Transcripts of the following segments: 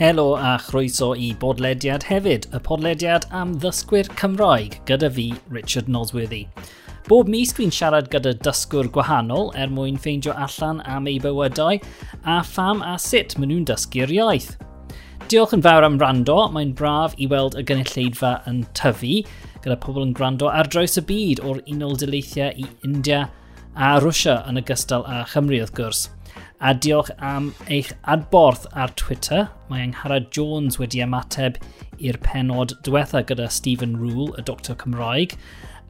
Helo a chroeso i bodlediad hefyd, y podlediad am ddysgwyr Cymraeg gyda fi, Richard Nosworthy. Bob mis dwi'n siarad gyda dysgwr gwahanol er mwyn ffeindio allan am ei bywydau a pham a sut maen nhw'n dysgu'r iaith. Diolch yn fawr am rando, mae'n braf i weld y gynulleidfa yn tyfu gyda pobl yn gwrando ar draws y byd o'r Unol Daleithiau i India a Rwysia yn ogystal â Chymru wrth gwrs a diolch am eich adborth ar Twitter. Mae Anghara Jones wedi ymateb i'r penod diwetha gyda Stephen Rule, y Doctor Cymraeg,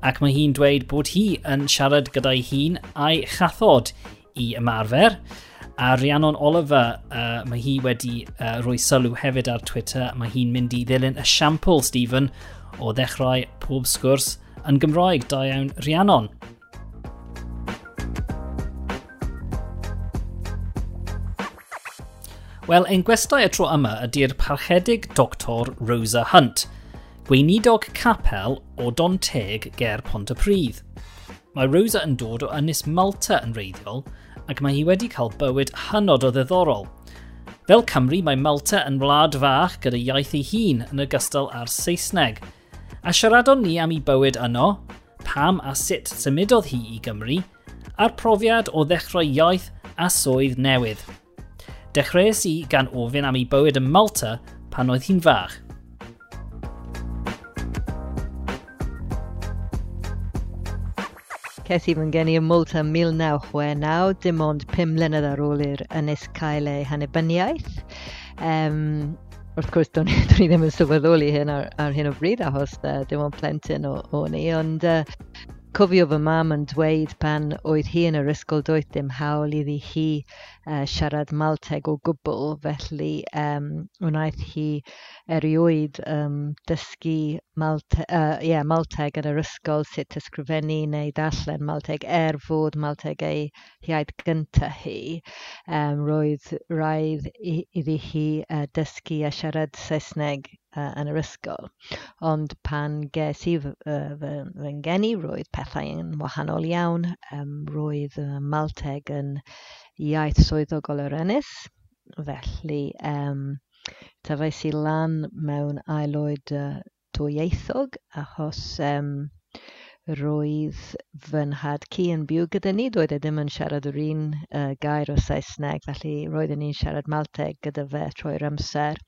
ac mae hi'n dweud bod hi yn siarad gyda'i hun a'i chathod i ymarfer. A Rhiannon Oliver, uh, mae hi wedi uh, rhoi sylw hefyd ar Twitter. Mae hi'n mynd i ddilyn y siampl, Stephen, o ddechrau pob sgwrs yn Gymraeg. Da iawn, Rhiannon. Wel, ein gwestai y tro yma ydy'r parchedig doctor Rosa Hunt, gweinidog capel o Don Teg ger Pont y Pryd. Mae Rosa yn dod o Ynys Malta yn reiddiol, ac mae hi wedi cael bywyd hynod o ddiddorol. Fel Cymru, mae Malta yn wlad fach gyda iaith ei hun yn ogystal â'r Saesneg. A siaradon ni am ei bywyd yno, pam a sut symudodd hi i Gymru, a'r profiad o ddechrau iaith a swydd newydd. Dechreuais i gan ofyn am ei bywyd yn Malta pan oedd hi'n fach. Ces i fy ngeni ym Malta 1969, dim ond 5 mlynedd ar ôl i'r ynys cael ei hanebyniaeth. Um, wrth gwrs, do'n i ddim yn sylweddoli hyn ar, ar hyn o bryd, achos uh, dim ond plentyn o, o ni, ond uh, cofio fy mam yn dweud pan oedd hi yn yr ysgol doedd dim hawl iddi hi uh, siarad Malteg o gwbl, felly um, wnaeth hi erioed um, dysgu Malte, uh, yeah, Malteg yn yr ysgol sut ysgrifennu neu darllen Malteg er fod Malteg ei hiaid gyntaf hi. Um, roedd rhaid iddi hi uh, dysgu a siarad Saesneg uh, yn yr ysgol. Ond pan ges i fy, fy, fy ngeni, roedd pethau yn wahanol iawn. Um, roedd uh, Malteg yn iaith swyddogol yr ynys, felly um, tyfais i lan mewn aelwyd uh, dwyieithog achos um, roedd fy nhad ci yn byw gyda ni. Doedd e ddim yn siarad yr un uh, gair o Saesneg, felly roedden ni'n siarad Malteg gyda fe trwy'r amser,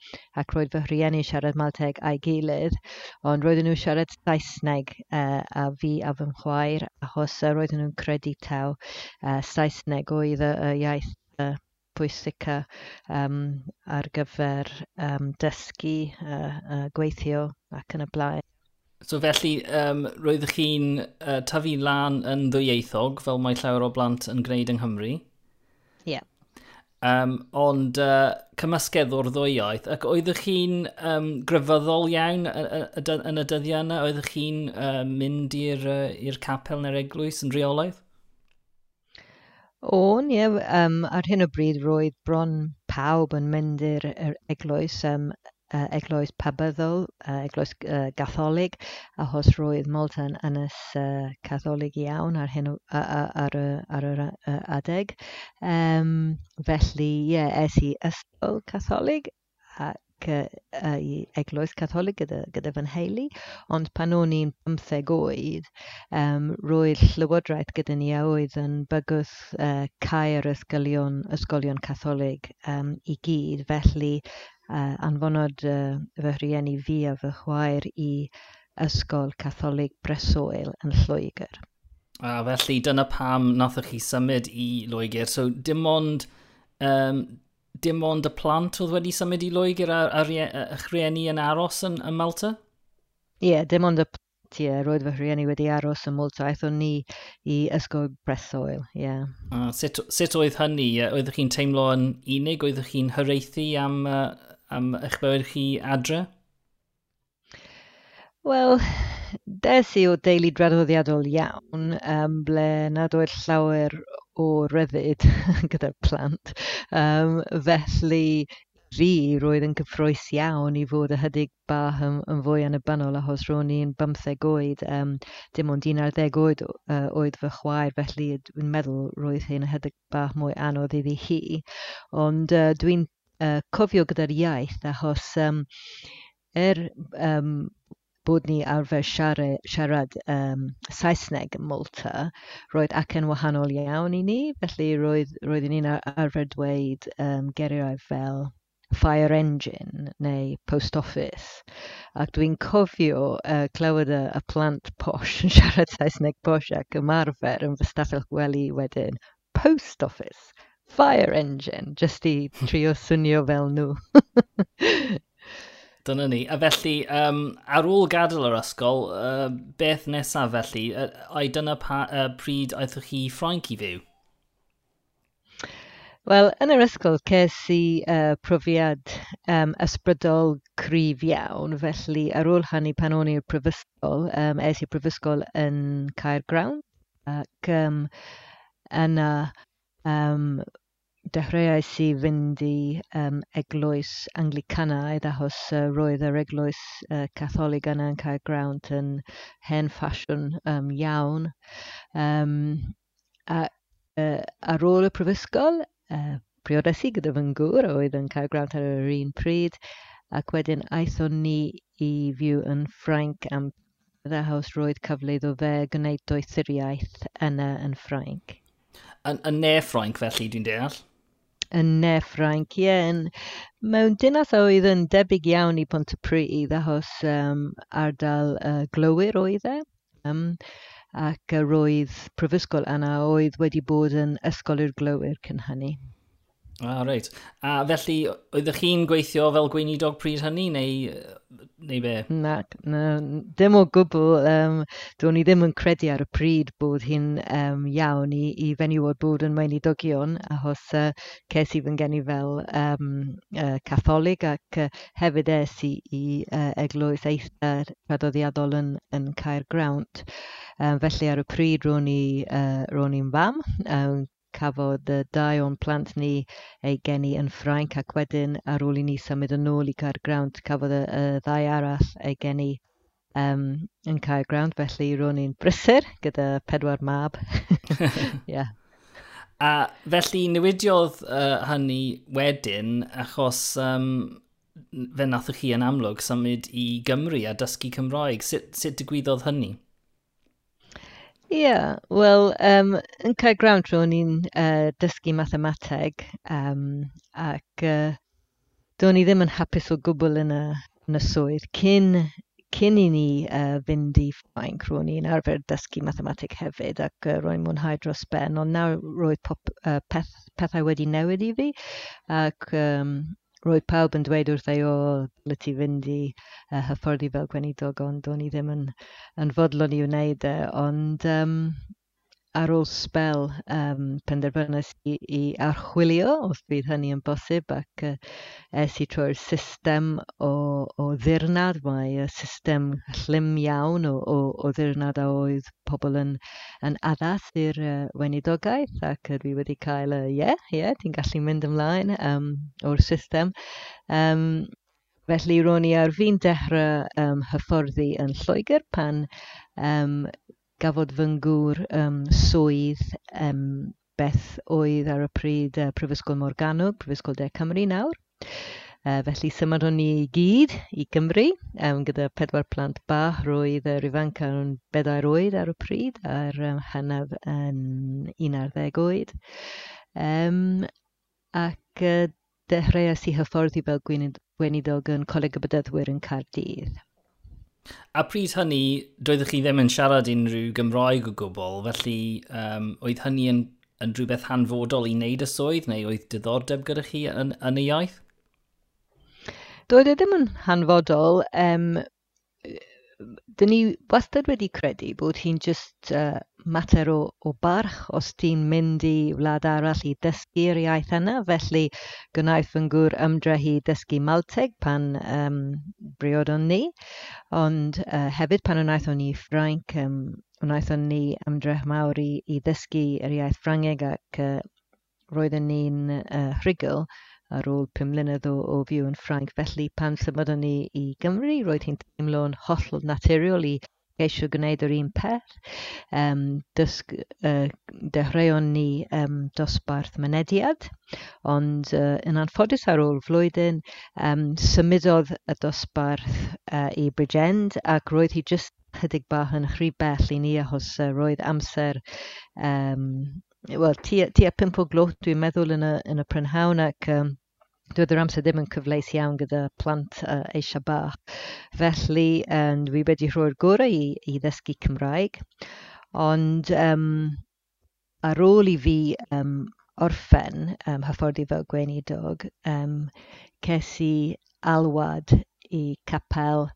ac roedd fy hrieni'n siarad Malteg a'i gilydd, ond roedden nhw'n siarad Saesneg uh, a fi a fy mchwaer, achos uh, roedden nhw'n credu taw uh, Saesneg oedd y, y iaith uh, pwysica um, ar gyfer um, dysgu, uh, uh, gweithio ac yn y blaen. So felly, um, roeddech chi'n uh, tyfu lan yn ddwyieithog, fel mae llawer o blant yn gwneud yng Nghymru. Ie. Yeah. Um, ond uh, cymysgedd o'r ddwy iaith, ac oeddech chi'n um, gryfyddol iawn yn y dyddiau yna? Oeddech chi'n uh, mynd i'r uh, capel neu'r eglwys yn reolaidd? O'n, ie. Yeah, um, ar hyn o bryd roedd bron pawb yn mynd i'r eglwys. Um, uh, eglwys pabyddol, uh, eglwys uh, gatholig, achos roedd Malta yn ynys uh, catholig iawn ar, hyn, ar, ar, ar yr adeg. Um, felly, ie, yeah, es i ysgol catholig ac uh, i eglwys catholig gyda, gyda fy nheulu, ond pan o'n i'n 15 oed, um, roedd llywodraeth gyda ni a oedd yn bygwth uh, cau'r ysgolion, ysgolion catholig um, i gyd, felly uh, anfonod uh, fy rhieni fi a fy chwaer i ysgol Catholig Bresoel yn Lloegr. A felly dyna pam nathoch chi symud i Lloegr. So dim ond, um, dim ond y plant oedd wedi symud i Lloegr a, a, a, a rhieni yn aros yn, yn Malta? Ie, yeah, dim ond y ie, roedd fy rhieni wedi aros yn Malta, aethon ni i ysgol Brethoel, ie. Yeah. Ah, sut, sut oedd hynny? Oeddech chi'n teimlo yn unig? Oeddech chi'n hyreithi am uh, am eich bywyd chi adre? Wel, des i o deulu draddoddiadol iawn, um, ble nad oedd llawer o ryddid gyda'r plant. Um, felly, fi roedd yn cyffroes iawn i fod yhydig bach yn, yn fwy yn achos ro'n i'n 15 oed, um, dim ond 11 oed uh, oedd fy chwaer, felly dwi'n meddwl roedd hyn yhydig bach mwy anodd iddi hi. Ond uh, dwi'n uh, cofio gyda'r iaith achos um, er um, bod ni arfer siarad, siarad um, Saesneg yn Malta, roedd acen wahanol iawn i ni, felly roedd, roedd ni'n arfer dweud um, geiriau fel fire engine neu post office. Ac dwi'n cofio uh, clywed y, y plant posh yn siarad Saesneg posh ac ymarfer yn fy staffell gwely wedyn post office fire engine, just i trio swnio fel nhw. Dyna ni. A felly, um, ar ôl gadael yr ysgol, uh, beth nesaf felly? Uh, ai dyna pa, uh, pryd aethwch chi Ffrainc i fyw? Wel, yn yr ysgol, ces i uh, profiad um, ysbrydol cryf iawn, felly ar ôl hynny pan o'n i'r prifysgol, um, es i'r prifysgol yn Caergrawn, ac um, yna um, dechreuais i fynd i um, eglwys Anglicanaidd achos uh, roedd yr eglwys uh, Catholig yna yn cael grawnt yn hen ffasiwn um, iawn. Um, a, uh, ar ôl y prifysgol, uh, priodes i gyda fy ngŵr oedd yn cael grawnt ar yr un pryd ac wedyn aethon ni i fyw yn Ffrainc am ddahos roedd cyfle iddo fe gwneud doethuriaeth yna yn Ffrainc. Yn, yn ne Ffrainc felly, dwi'n deall? Yn ne Ffrainc, ie. Yeah. Mewn dinas oedd yn debyg iawn i Pontypridd achos um, ardal uh, glowyr oedd e. Um, ac yr oedd prifysgol yna oedd wedi bod yn ysgol i'r glowyr cyn hynny. Ah, reit. A felly, oeddech chi'n gweithio fel gweinidog pryd hynny, neu, neu be? Na, na, dim o gwbl. Um, Do'n i ddim yn credu ar y pryd bod hi'n um, iawn i, i fenywod bod yn weinidogion, achos uh, ces i fy ngeni fel um, uh, catholig ac uh, hefyd es i, i uh, eglwys eithaf rhadoddiadol yn, yn Caer Grawnt. Um, felly ar y pryd ro'n i'n uh, fam, um, cafodd y dau o'n plant ni ei geni yn Ffrainc ac wedyn ar ôl i ni symud yn ôl i Caergrawnt, cafodd y, y ddau arall ei geni um, yn Caergrawnt, felly ro'n i'n brysur gyda pedwar mab. yeah. A felly newidiodd uh, hynny wedyn achos um, fe nathwch chi yn amlwg symud i Gymru a dysgu Cymraeg. Sut, sut digwyddodd hynny? Ie, wel um, yn cael ground ro'n ni'n uh, dysgu mathemateg um, ac uh, do'n i ddim yn hapus o gwbl yn y yn y swydd. Cyn cyn i ni uh, fynd i Ffrainc ro'n ni'n arfer dysgu mathemateg hefyd ac uh, ro'n mwynhau dros ben ond nawr roedd pop- uh, peth- pethau wedi newid i fi ac um, roedd pawb yn dweud wrth ei o, le ti fynd i uh, hyfforddi fel gweinidog, ond do'n i ddim yn, yn fodlon i wneud e, ond um, ar ôl spel um, penderfynais i, i archwilio, os bydd hynny yn bosib, ac uh, es i trwy'r system o, o ddirnad. Mae y system llym iawn o, o, o ddirnad a oedd pobl yn, yn addas i'r uh, weinidogaeth, ac dwi wedi cael y uh, ie, yeah, ie, yeah, ti'n gallu mynd ymlaen um, o'r system. Um, Felly, ro'n i ar fi'n dechrau um, hyfforddi yn Lloegr pan um, gafodd fy ngŵr um, swydd um, beth oedd ar y pryd uh, Prifysgol Morganwg, Prifysgol De Cymru nawr. Uh, felly symudon ni i gyd i Gymru um, gyda pedwar plant bach roedd yr ifanc ar yn bedair oed ar y pryd a'r um, hynaf yn 11 oed. Um, ac uh, dechreuais i hyfforddi fel gweinidog yn Coleg y Bydyddwyr yn Cardydd. A pryd hynny, doeddech chi ddim yn siarad unrhyw Gymraeg o gwbl, felly um, oedd hynny yn, yn rhywbeth hanfodol i wneud y swydd, neu oedd diddordeb gyda chi yn, yn y iaith? Doedd e ddim yn hanfodol. Um, dyn ni wastad wedi credu bod hi'n just uh, mater o, o barch os ti'n mynd i wlad arall i dysgu'r iaith yna. Felly, gwnaeth yn gwr ymdrech i dysgu Malteg pan um, briodon ni, ond uh, hefyd pan wnaethon ni Ffrainc, um, wnaethon ni ymdrech mawr i, i ddysgu yr iaith Ffrangeg ac uh, roedden ni'n uh, rhugl ar ôl pum mlynedd o, o fyw yn Ffrainc. Felly pan symudon ni i Gymru, roedd hi'n teimlo'n hollol naturiol i geisio gwneud yr un peth. Um, dysg, uh, dechreuon ni um, dosbarth mynediad, ond uh, yn anffodus ar ôl flwyddyn, um, symudodd y dosbarth uh, i Bridgend ac roedd hi jyst chydig bach yn chry bell i ni achos uh, roedd amser um, Wel, tua pimp o glwt dwi'n meddwl yn y, yn y prynhawn ac um, doedd yr amser ddim yn cyfleus iawn gyda plant uh, eisiau bach. Felly, um, dwi wedi rhoi'r gorau i, i ddysgu Cymraeg, ond um, ar ôl i fi um, orffen um, hyfforddi fel gweinidog, um, ces i alwad i capel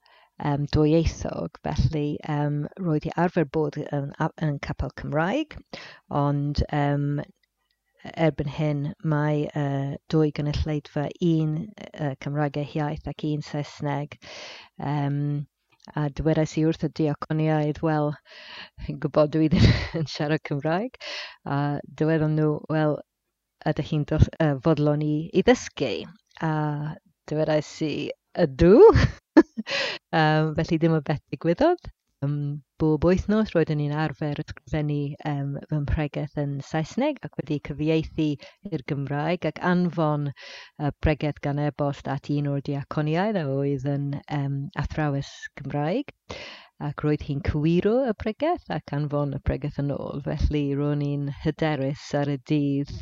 um, dwyieithog, felly um, roedd i arfer bod yn, yn capel Cymraeg, ond um, erbyn hyn mae uh, dwy gynulleidfa, un uh, Cymraeg eich iaith ac un Saesneg. Um, a dywerais i wrth y diaconiaidd, wel, yn gwybod dwi ddim yn siarad Cymraeg, a dyweddon nhw, wel, ydych chi'n uh, fodlon i, i ddysgu, a dywerais i, ydw, um, felly ddim o beth digwyddodd um, bob wythnos roeddwn i'n arfer ysgrifennu um, fy mhregeth yn Saesneg ac wedi cyfieithu i'r Gymraeg ac anfon uh, bregeth gan e-bost at un o'r diaconiaid a oedd yn um, athrawes Gymraeg ac roedd hi'n cywiro y pregeth ac anfon y pregeth yn ôl. Felly ro'n i'n hyderus ar y dydd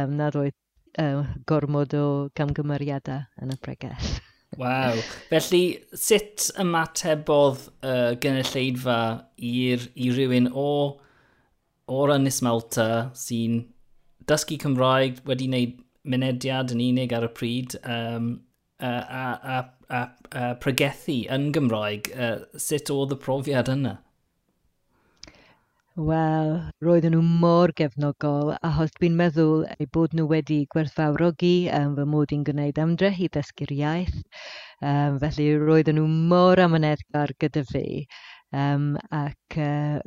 um, nad oedd uh, gormod o gamgymeriadau yn y pregeth. Waw. Felly, sut ymatebodd uh, gynulleidfa i'r, i rywun o o'r Ynys Malta sy'n dysgu Cymraeg wedi wneud mynediad yn unig ar y pryd um, a, a, a, a, a pregethu yn Gymraeg. Uh, sut oedd y profiad yna? Wel, roedden nhw mor gefnogol achos dwi'n meddwl eu bod nhw wedi gwerthfawrogi um, fy mod i'n gwneud ymdrech i ddysgu'r iaith. Um, felly roedden nhw mor amyneddgar gyda fi um, ac uh,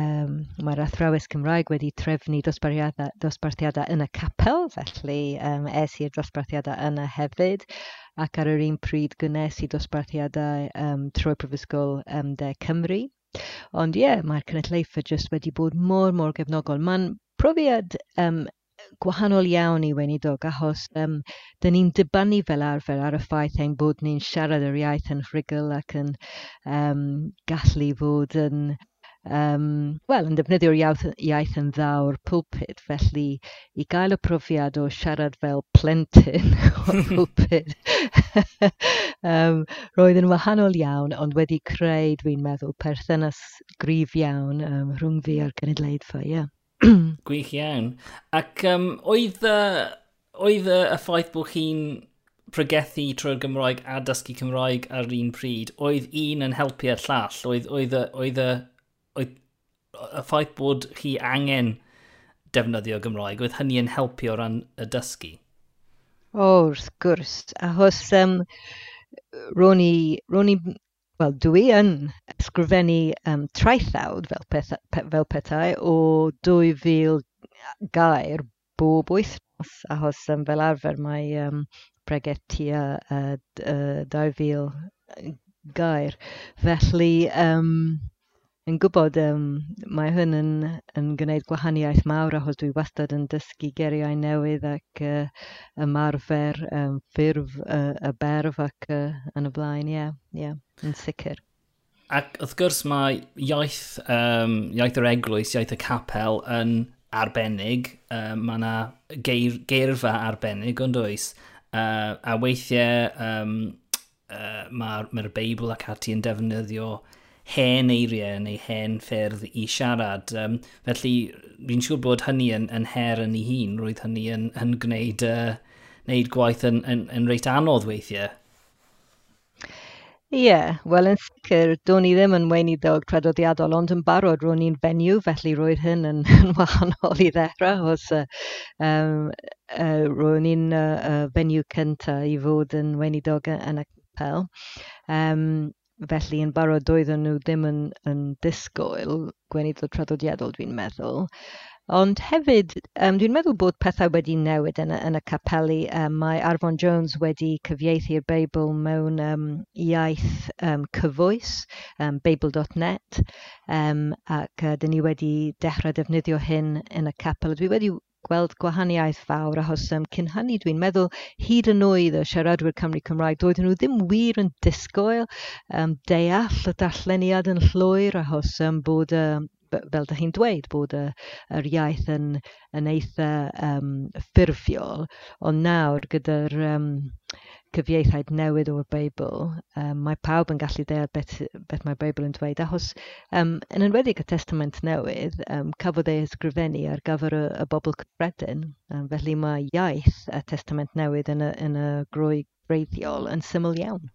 um, mae'r athrawes Cymraeg wedi trefnu dosbarthiadau yn y capel, felly um, es i'r dosbarthiadau yna hefyd, ac ar yr un pryd gwnes i dosbarthiadau um, trwy Prifysgol um, De Cymru. Ond ie, mae'r Cenedlaethau jyst wedi bod mor, mor gefnogol. Mae'n profiad um, gwahanol iawn i weinidog achos um, dyn ni'n dibynnu fel arfer ar y ffaith ein bod ni'n siarad yr iaith yn rhugl ac yn um, gallu fod yn um, wel, yn defnyddio'r iaith, iaith yn dda o'r pulpit, felly i gael y profiad o siarad fel plentyn o'r pwlpid, um, roedd yn wahanol iawn, ond wedi creu, dwi'n meddwl, perthynas grif iawn um, rhwng fi a'r genedlaethfa, ie. Yeah. Gwych iawn. Ac um, oedd, uh, oedd uh, y ffaith bod chi'n pregethu trwy'r Gymraeg a dysgu Cymraeg ar un pryd, oedd un yn helpu'r llall? Oedd, oedd, oedd, oedd y ffaith bod chi angen defnyddio Gymraeg, oedd hynny yn helpu o ran y dysgu? O, wrth gwrs, achos um, ro'n i, ro'n i, wel, dwi yn ysgrifennu um, traethawd fel, peth, fel pethau o 2000 gair bob wythnos, achos um, fel arfer mae um, breget tua uh, uh, 2000 gair. Felly, um, yn gwybod um, mae hyn yn, yn gwneud gwahaniaeth mawr achos dwi wastad yn dysgu geriau newydd ac uh, ymarfer um, ffurf y, y berf ac uh, yn y blaen, ie, yeah, yeah, yn sicr. Ac wrth gwrs mae iaith, um, iaith yr eglwys, iaith y capel yn arbennig. Um, mae yna geir, geirfa arbennig, ond oes. Uh, a weithiau um, uh, mae'r ma, Beibl ac ati yn defnyddio hen eiriau neu hen ffyrdd i siarad. Um, felly, fi'n siŵr bod hynny yn, yn her yn ei hun, roedd hynny yn, yn gwneud, uh, gwneud gwaith yn, yn, yn reit anodd weithiau. Ie, yeah, wel yn sicr, do'n i ddim yn weinidog traddodiadol, ond yn barod ro'n i'n fenyw, felly roedd hyn yn, yn wahanol i ddechrau, os uh, um, uh, ro'n i'n uh, uh, fenyw cyntaf i fod yn weinidog yn y pel. Um, Felly yn barod doedden nhw ddim yn, yn disgwyl gweinydd o traddodiadol, dwi'n meddwl. Ond hefyd, um, dwi'n meddwl bod pethau wedi newid yn y, yn y capeli. Um, mae Arfon Jones wedi cyfieithu'r Beibl mewn um, iaith um, cyfwys, um, Beibl.net, um, ac uh, dyn ni wedi dechrau defnyddio hyn yn y capel. Dwi wedi gweld gwahaniaeth fawr achos um, cyn hynny dwi'n meddwl hyd yn oed y siaradwyr Cymru Cymraeg doedden nhw ddim wir yn disgoel um, deall y darlleniad yn llwyr achos um, bod y um, fel da chi'n dweud bod y, yr iaith yn, yn eitha um, ffurfiol, ond nawr gyda'r um, cyfieithaid newydd o'r Beibl, um, mae pawb yn gallu deall beth, beth mae'r Beibl yn dweud, achos um, yn enwedig y Testament Newydd, um, cafodd ei ysgrifennu ar gyfer y, y bobl cyffredin, um, felly mae iaith y Testament Newydd yn y, yn y grwy greiddiol yn syml iawn.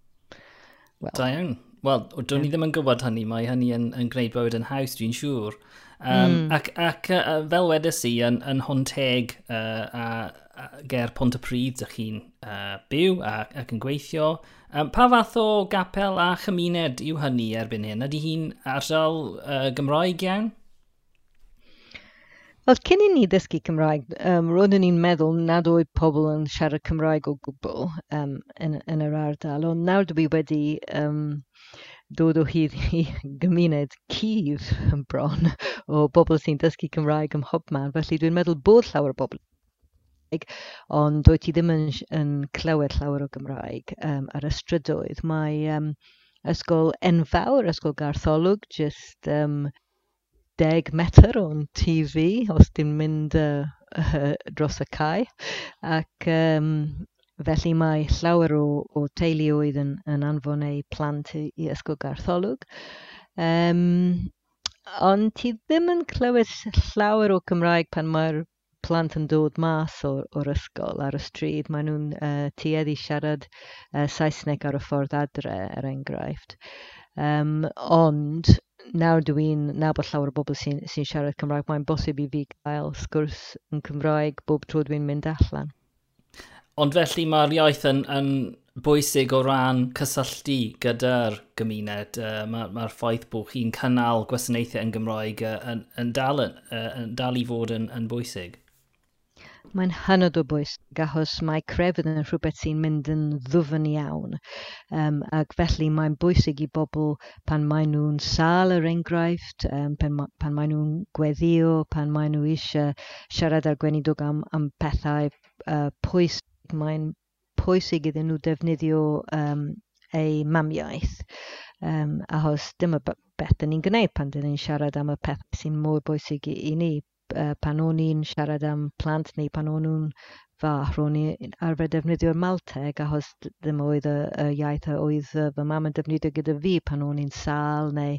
Well, da iawn. Wel, dwi'n yeah. ddim yn gwybod hynny, mae hynny yn, yn gwneud bywyd yn haws, dwi'n siŵr. Um, mm. Ac, ac uh, fel wedys i, yn, yn Honteg uh, a ger Pont y Pryd ydych chi'n uh, byw ac, ac yn gweithio. Um, pa fath o gapel a chymuned yw hynny erbyn hyn? Ydy hi'n ardal uh, Gymraeg iawn? Wel, cyn i ni ddysgu Cymraeg, um, roeddwn ni'n meddwl nad oedd pobl yn siarad Cymraeg o gwbl um, yn, yn yr ardal, ond nawr dwi wedi um, dod o hyd i gymuned cudd yn bron o bobl sy'n dysgu Cymraeg ym mhobman, felly dwi'n meddwl bod llawer o bobl ond dwi ti ddim yn, yn clywed llawer o Gymraeg um, ar y strydoedd. Mae um, ysgol enfawr, ysgol Gartholwg, jyst um, deg metr o'n TV, os ti'n mynd uh, uh, dros y cae. Ac um, felly mae llawer o, o teuluoedd yn, yn anfon eu plant i, i ysgol Gartholwg. Um, ond ti ddim yn clywed llawer o Cymraeg pan mae'r plant yn dod mas o'r, o'r ysgol ar y stryd, maen nhw'n uh, tueddu siarad uh, Saesneg ar y ffordd adre, er enghraifft. Um, ond nawr dwi'n, nabod llawer o bobl sy'n sy siarad Cymraeg, mae'n bosib i fi gael sgwrs yn Cymraeg bob tro dwi'n mynd allan. Ond felly mae'r iaith yn, yn bwysig o ran cysylltu gyda'r gymuned. Uh, Mae'r ma ffaith bod chi'n cynnal gwasanaethau yn Gymraeg uh, yn, yn, dal, uh, yn dal i fod yn, yn bwysig. Mae'n hynod o bwys, achos mae crefydd yn rhywbeth sy'n mynd yn ddwfn iawn. Um, ac felly mae'n bwysig i bobl pan maen nhw'n sal yr er enghraifft, um, pan, ma, pan maen nhw'n gweddio, pan maen nhw eisiau siarad ar gweinidog am, am pethau uh, pwys. Mae'n pwysig iddyn nhw defnyddio um, eu mamiaeth. Um, achos dyma beth dyn ni'n gwneud pan dyn ni'n siarad am y peth sy'n mor bwysig i, i ni uh, pan o'n i'n siarad am plant neu pan o'n nhw'n fach, ro'n i arfer defnyddio'r Malteg achos ddim oedd y, y iaith a oedd fy mam yn defnyddio gyda fi pan o'n i'n sal neu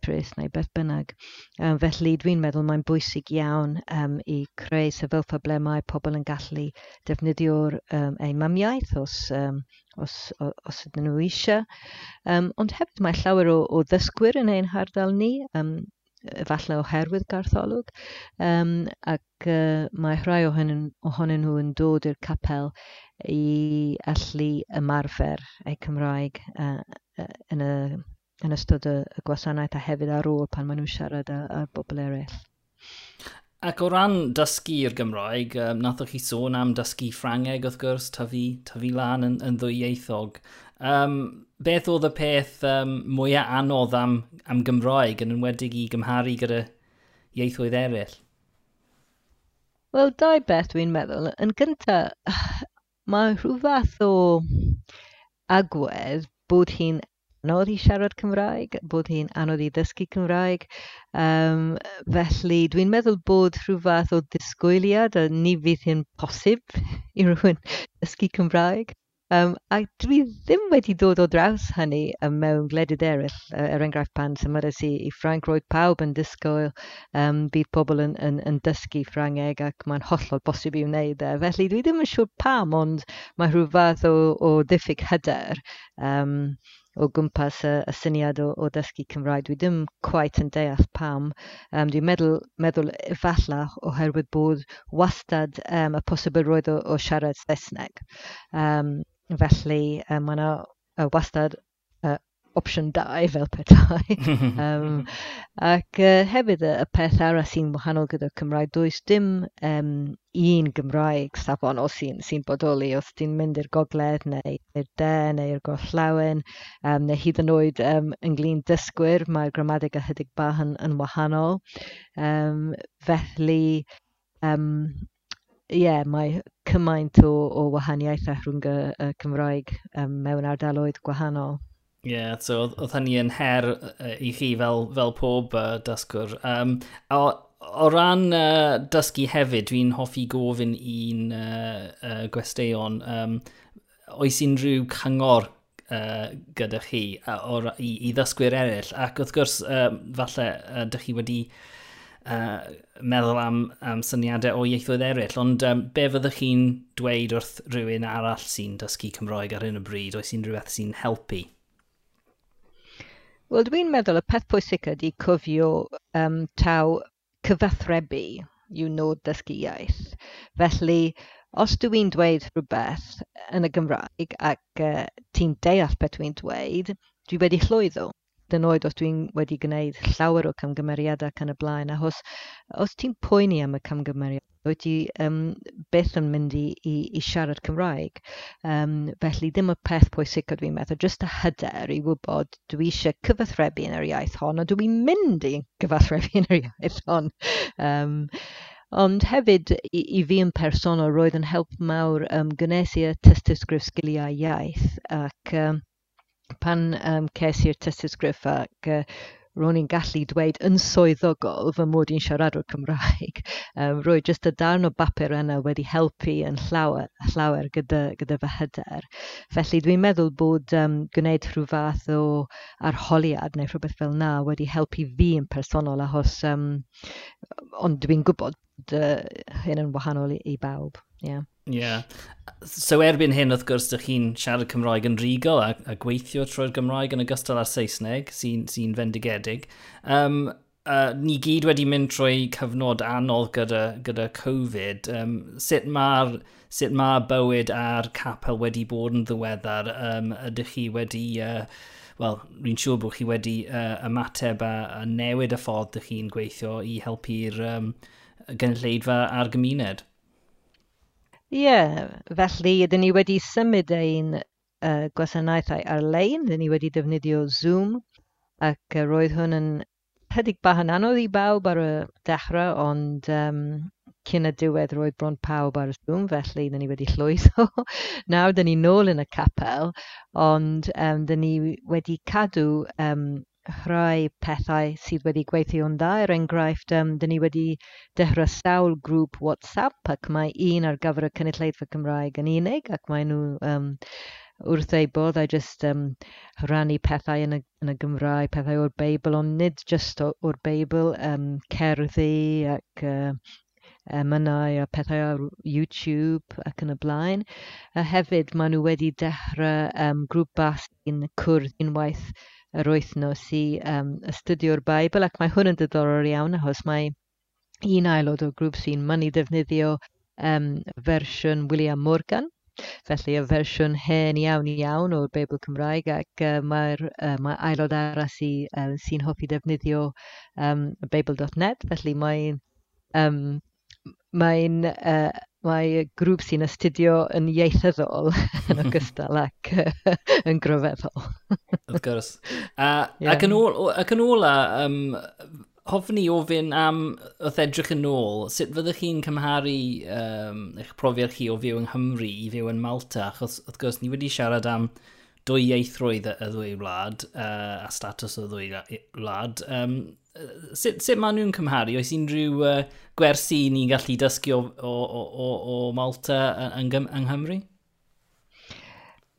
actress neu beth bynnag. Um, felly dwi'n meddwl mae'n bwysig iawn um, i creu sefyllfa ble mae pobl yn gallu defnyddio'r um, ei mamiaeth os, um, os, os, os ydyn nhw eisiau. Um, ond hefyd mae llawer o, o ddysgwyr yn ein hardal ni. Um, falle oherwydd Gartholwg, um, ac uh, mae rhai ohonyn, ohonyn nhw yn dod i'r capel i allu ymarfer eu Cymraeg uh, yn, y, yn ystod y, y gwasanaeth a hefyd ar ôl pan maen nhw'n siarad â'r bobl eraill. Ac o ran dysgu'r Gymraeg, um, nathwch chi sôn am dysgu Ffrangeg wrth gwrs, tyfu, tyfu lan yn, yn ddwyieithog. Um, beth oedd y peth um, mwyaf anodd am, am Gymraeg yn enwedig i gymharu gyda ieithoedd eraill? Wel, dau beth dwi'n meddwl. Yn gyntaf, mae rhyw fath o agwedd bod hi'n anodd i siarad Cymraeg, bod hi'n anodd i ddysgu Cymraeg. Um, felly dwi'n meddwl bod rhyw fath o disgwyliad a ni fydd hi'n posib i rhywun ddysgu Cymraeg. Um, a dwi ddim wedi dod o draws hynny yy mewn gwledydd eraill, uh, er enghraifft pan symudais i i Ffrainc roedd pawb yn disgwyl um, bydd pobl yn yn yn dysgu Ffrangeg ac mae'n hollol bosib i wneud e, felly dwi ddim yn siŵr pam ond mae rhyw fath o o ddiffyg hyder um, o gwmpas y y syniad o o ddysgu Cymraeg. Dwi ddim quite yn deall pam. Um, dwi'n meddwl meddwl efallai oherwydd bod wastad um, y posibilrwydd o o siarad Saesneg Um, Felly um, mae yna uh, wastad uh, opsiwn 2 fel petai. um, ac uh, hefyd y, y peth arall sy'n wahanol gyda Cymraeg, does dim um, un Gymraeg safon o sy'n sy bodoli. Os ti'n mynd i'r gogledd neu i'r de neu'r gorllawen, um, neu hyd yn oed um, ynglyn dysgwyr, mae'r gramadeg a hydig bach yn, yn wahanol. Um, felly, um, ie, mae cymaint o, o wahaniaethau rhwng y, y Cymraeg um, mewn ardaloedd gwahanol. Ie, yeah, so oedd hynny yn her i chi fel, fel pob uh, dysgwr. Um, o, o ran uh, dysgu hefyd, dwi'n hoffi gofyn un uh, uh, gwesteion, um, oes unrhyw cyngor uh, gyda chi uh, or, i, i ddysgwyr eraill? Ac wrth gwrs, uh, falle, uh, dych chi wedi uh, meddwl am, am syniadau o ieithoedd eraill, ond um, be fyddwch chi'n dweud wrth rhywun arall sy'n dysgu Cymroeg ar hyn o bryd, oes unrhyw beth sy'n helpu? Wel, dwi'n meddwl y peth pwysig ydy cofio um, taw cyfathrebu yw nod dysgu iaith. Felly, os dwi'n dweud rhywbeth yn y Gymraeg ac uh, ti'n deall beth dwi'n dweud, dwi wedi llwyddo yn oed os dwi'n wedi gwneud llawer o camgymeriadau ac yn y blaen, achos os ti'n poeni am y camgymeriad, wyt ti um, beth yn mynd i, i, i siarad Cymraeg. Um, felly ddim y peth pwysica dwi'n meddwl, jyst y hyder i wybod dwi eisiau cyfathrebu yn yr iaith hon, a dwi'n mynd i cyfathrebu yn yr iaith hon. Um, Ond hefyd i, i fi yn personol roedd yn help mawr um, gynnesu y tystysgrif sgiliau iaith ac um, pan um, ces i'r tystys griff ac uh, ro'n i'n gallu dweud yn swyddogol fy mod i'n siarad o'r Cymraeg, um, roedd jyst y darn o bapur yna wedi helpu yn llawer, llawer gyda, gyda fy hyder. Felly dwi'n meddwl bod um, gwneud rhyw fath o arholiad neu rhywbeth fel na wedi helpu fi yn personol achos um, ond dwi'n gwybod ond uh, hyn yn wahanol i, i bawb. Yeah. Yeah. So erbyn hyn, wrth gwrs, ydych chi'n siarad Cymraeg yn rigol a, a gweithio trwy'r Gymraeg yn ogystal â'r Saesneg, sy'n sy, fendigedig. Um, uh, ni gyd wedi mynd trwy cyfnod anodd gyda, gyda Covid. Um, sut mae'r sut ma bywyd a'r capel wedi bod yn ddiweddar? Um, ydych chi wedi... Uh, Wel, rwy'n siŵr bod chi wedi uh, ymateb a, a newid y ffordd ydych chi'n gweithio i helpu'r um, gynulleidfa a'r gymuned. Ie, yeah, felly ydyn ni wedi symud ein uh, gwasanaethau ar-lein, ydyn ni wedi defnyddio Zoom, ac uh, roedd hwn yn hedig bach yn anodd i bawb ar y dechrau, ond um, cyn y diwedd roedd bron pawb ar y Zoom, felly ydyn ni wedi llwyso. Nawr ydyn ni nôl yn y capel, ond um, dyn ni wedi cadw um, rhai pethau sydd wedi gweithio'n dda. Er enghraifft, um, dyn ni wedi dechrau sawl grŵp WhatsApp ac mae un ar gyfer y Cynulleidfa Cymraeg yn unig ac mae nhw um, wrth ei bod a jyst um, rannu pethau yn y, yn y Gymraeg, pethau o'r Beibl, ond nid jyst o'r Beibl, um, cerddi ac uh, emynau a pethau ar YouTube ac yn y blaen. A hefyd maen nhw wedi dechrau um, grŵp bas sy'n cwrdd unwaith yr wythnos i um, astudio'r Bible ac mae hwn yn diddorol iawn achos mae un aelod o grŵp sy'n mynd i ddefnyddio um, fersiwn William Morgan Felly y fersiwn hen iawn iawn o'r Beibl Cymraeg ac uh, mae'r uh, mae aelod arall sy, uh, sy'n hoffi defnyddio um, Beibl.net. Felly mae'n um, mae'n uh, mae grŵp sy'n astudio yn ieithyddol yn ogystal ac yn grofeddol. Wrth gwrs. A, yeah. ac, yn ôl, ac yn ôl a, um, hofni ofyn am wrth edrych yn ôl, sut fyddwch chi'n cymharu um, eich profiad chi o fyw yng Nghymru i fyw yn Malta? Achos wrth gwrs ni wedi siarad am dwy ieithrwydd y ddwy wlad uh, a status y ddwy wlad. Um, sut, sut maen nhw'n cymharu? Oes unrhyw uh, gwersi ni'n gallu dysgu o, o, o, o Malta yng, yng Nghymru?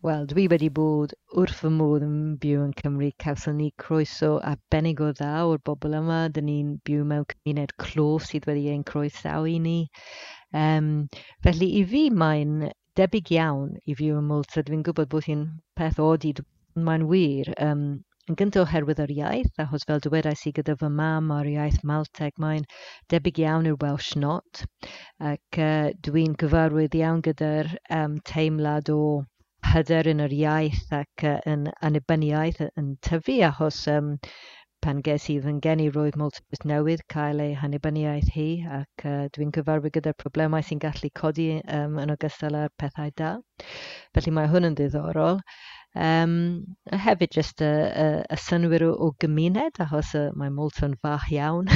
Wel, dwi wedi bod wrth fy modd yn byw yn Cymru. Cawson ni croeso arbennig o dda o'r bobl yma. Dyn ni'n byw mewn cymuned clos sydd wedi ein croesaw i ni. Um, felly i fi mae'n debyg iawn i fyw yn Malta. Dwi'n gwybod bod hi'n peth od i mae'n wir. Um, Yn gyntaf oherwydd yr iaith, achos fel dywedais i gyda fy mam o'r iaith Malteg, mae'n debyg iawn i'r Welsh Not, ac uh, dwi'n gyfarwydd iawn gyda'r um, teimlad o hyder yn yr iaith ac uh, yn anibyniaeth yn tyfu, achos um, pan ges i fy ngeni roedd Maltese newydd cael ei hanibyniaeth hi, ac uh, dwi'n gyfarwydd gyda'r problemau sy'n gallu codi um, yn ogystal â'r pethau da. Felly mae hwn yn ddiddorol. Um, hefyd jyst y, y, y synwyr o, o gymuned, achos uh, mae Moulton fach iawn,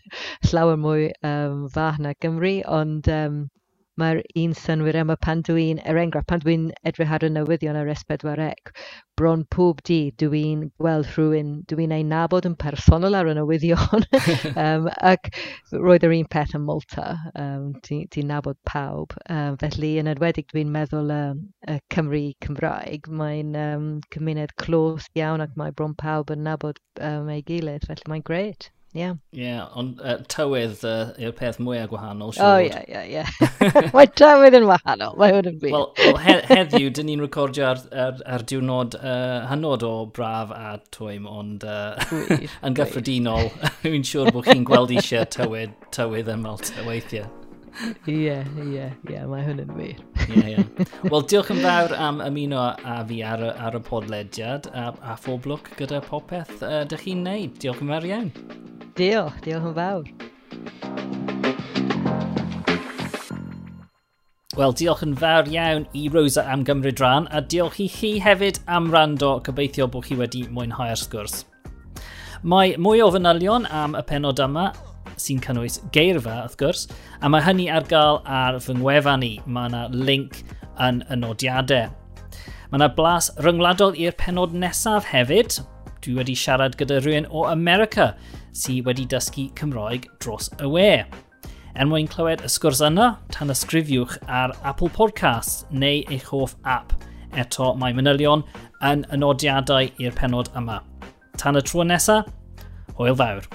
llawer mwy um, fach na Gymru, ond um, mae'r un synwyr yma pan dwi'n, er enghraifft, pan dwi'n edrych ar y newyddion ar S4C, bron pob di dwi'n gweld rhywun, dwi'n ei nabod yn personol ar y newyddion, um, ac roedd yr un peth yn Malta, um, ti'n ti nabod pawb. Um, felly, yn edwedig dwi'n meddwl um, y Cymru Cymraeg, mae'n um, cymuned clos iawn ac mae bron pawb yn nabod um, ei gilydd, felly mae'n gret. Yeah. Yeah, ond uh, tywydd uh, yw'r peth mwyaf gwahanol. Siwr. O, ie, ie, ie. Mae tywydd yn wahanol, mae hwn yn byd. Wel, well, he heddiw, dyn ni'n recordio ar, ar, ar diwrnod uh, hynod o braf a twym, ond uh, yn gyffredinol, dwi'n siŵr bod chi'n gweld eisiau tywydd, tywydd yma weithiau. Ie, ie, ie, mae hwn yn wir. Ie, ie. Wel, diolch yn fawr am ymuno a fi ar, ar y podlediad a, a phob lwc gyda popeth uh, dych chi'n neud. Diolch yn fawr iawn. Diolch, diolch yn fawr. Wel, diolch yn fawr iawn i Rosa am gymryd rhan, a diolch i chi hefyd am rando, gobeithio bod chi wedi mwynhau'r sgwrs. Mae mwy o fanylion am y penod yma sy'n cynnwys geirfa, wrth gwrs, a mae hynny ar gael ar fy ngwefan ni. Mae yna link yn y nodiadau. Mae yna blas ryngwladol i'r penod nesaf hefyd. Dwi wedi siarad gyda rhywun o America sydd wedi dysgu Cymroeg dros y we. Er mwyn clywed y sgwrs yna, tan ysgrifiwch ar Apple Podcasts neu eich hoff app. Eto, mae manylion yn y nodiadau i'r penod yma. Tan y tro nesaf, hwyl fawr.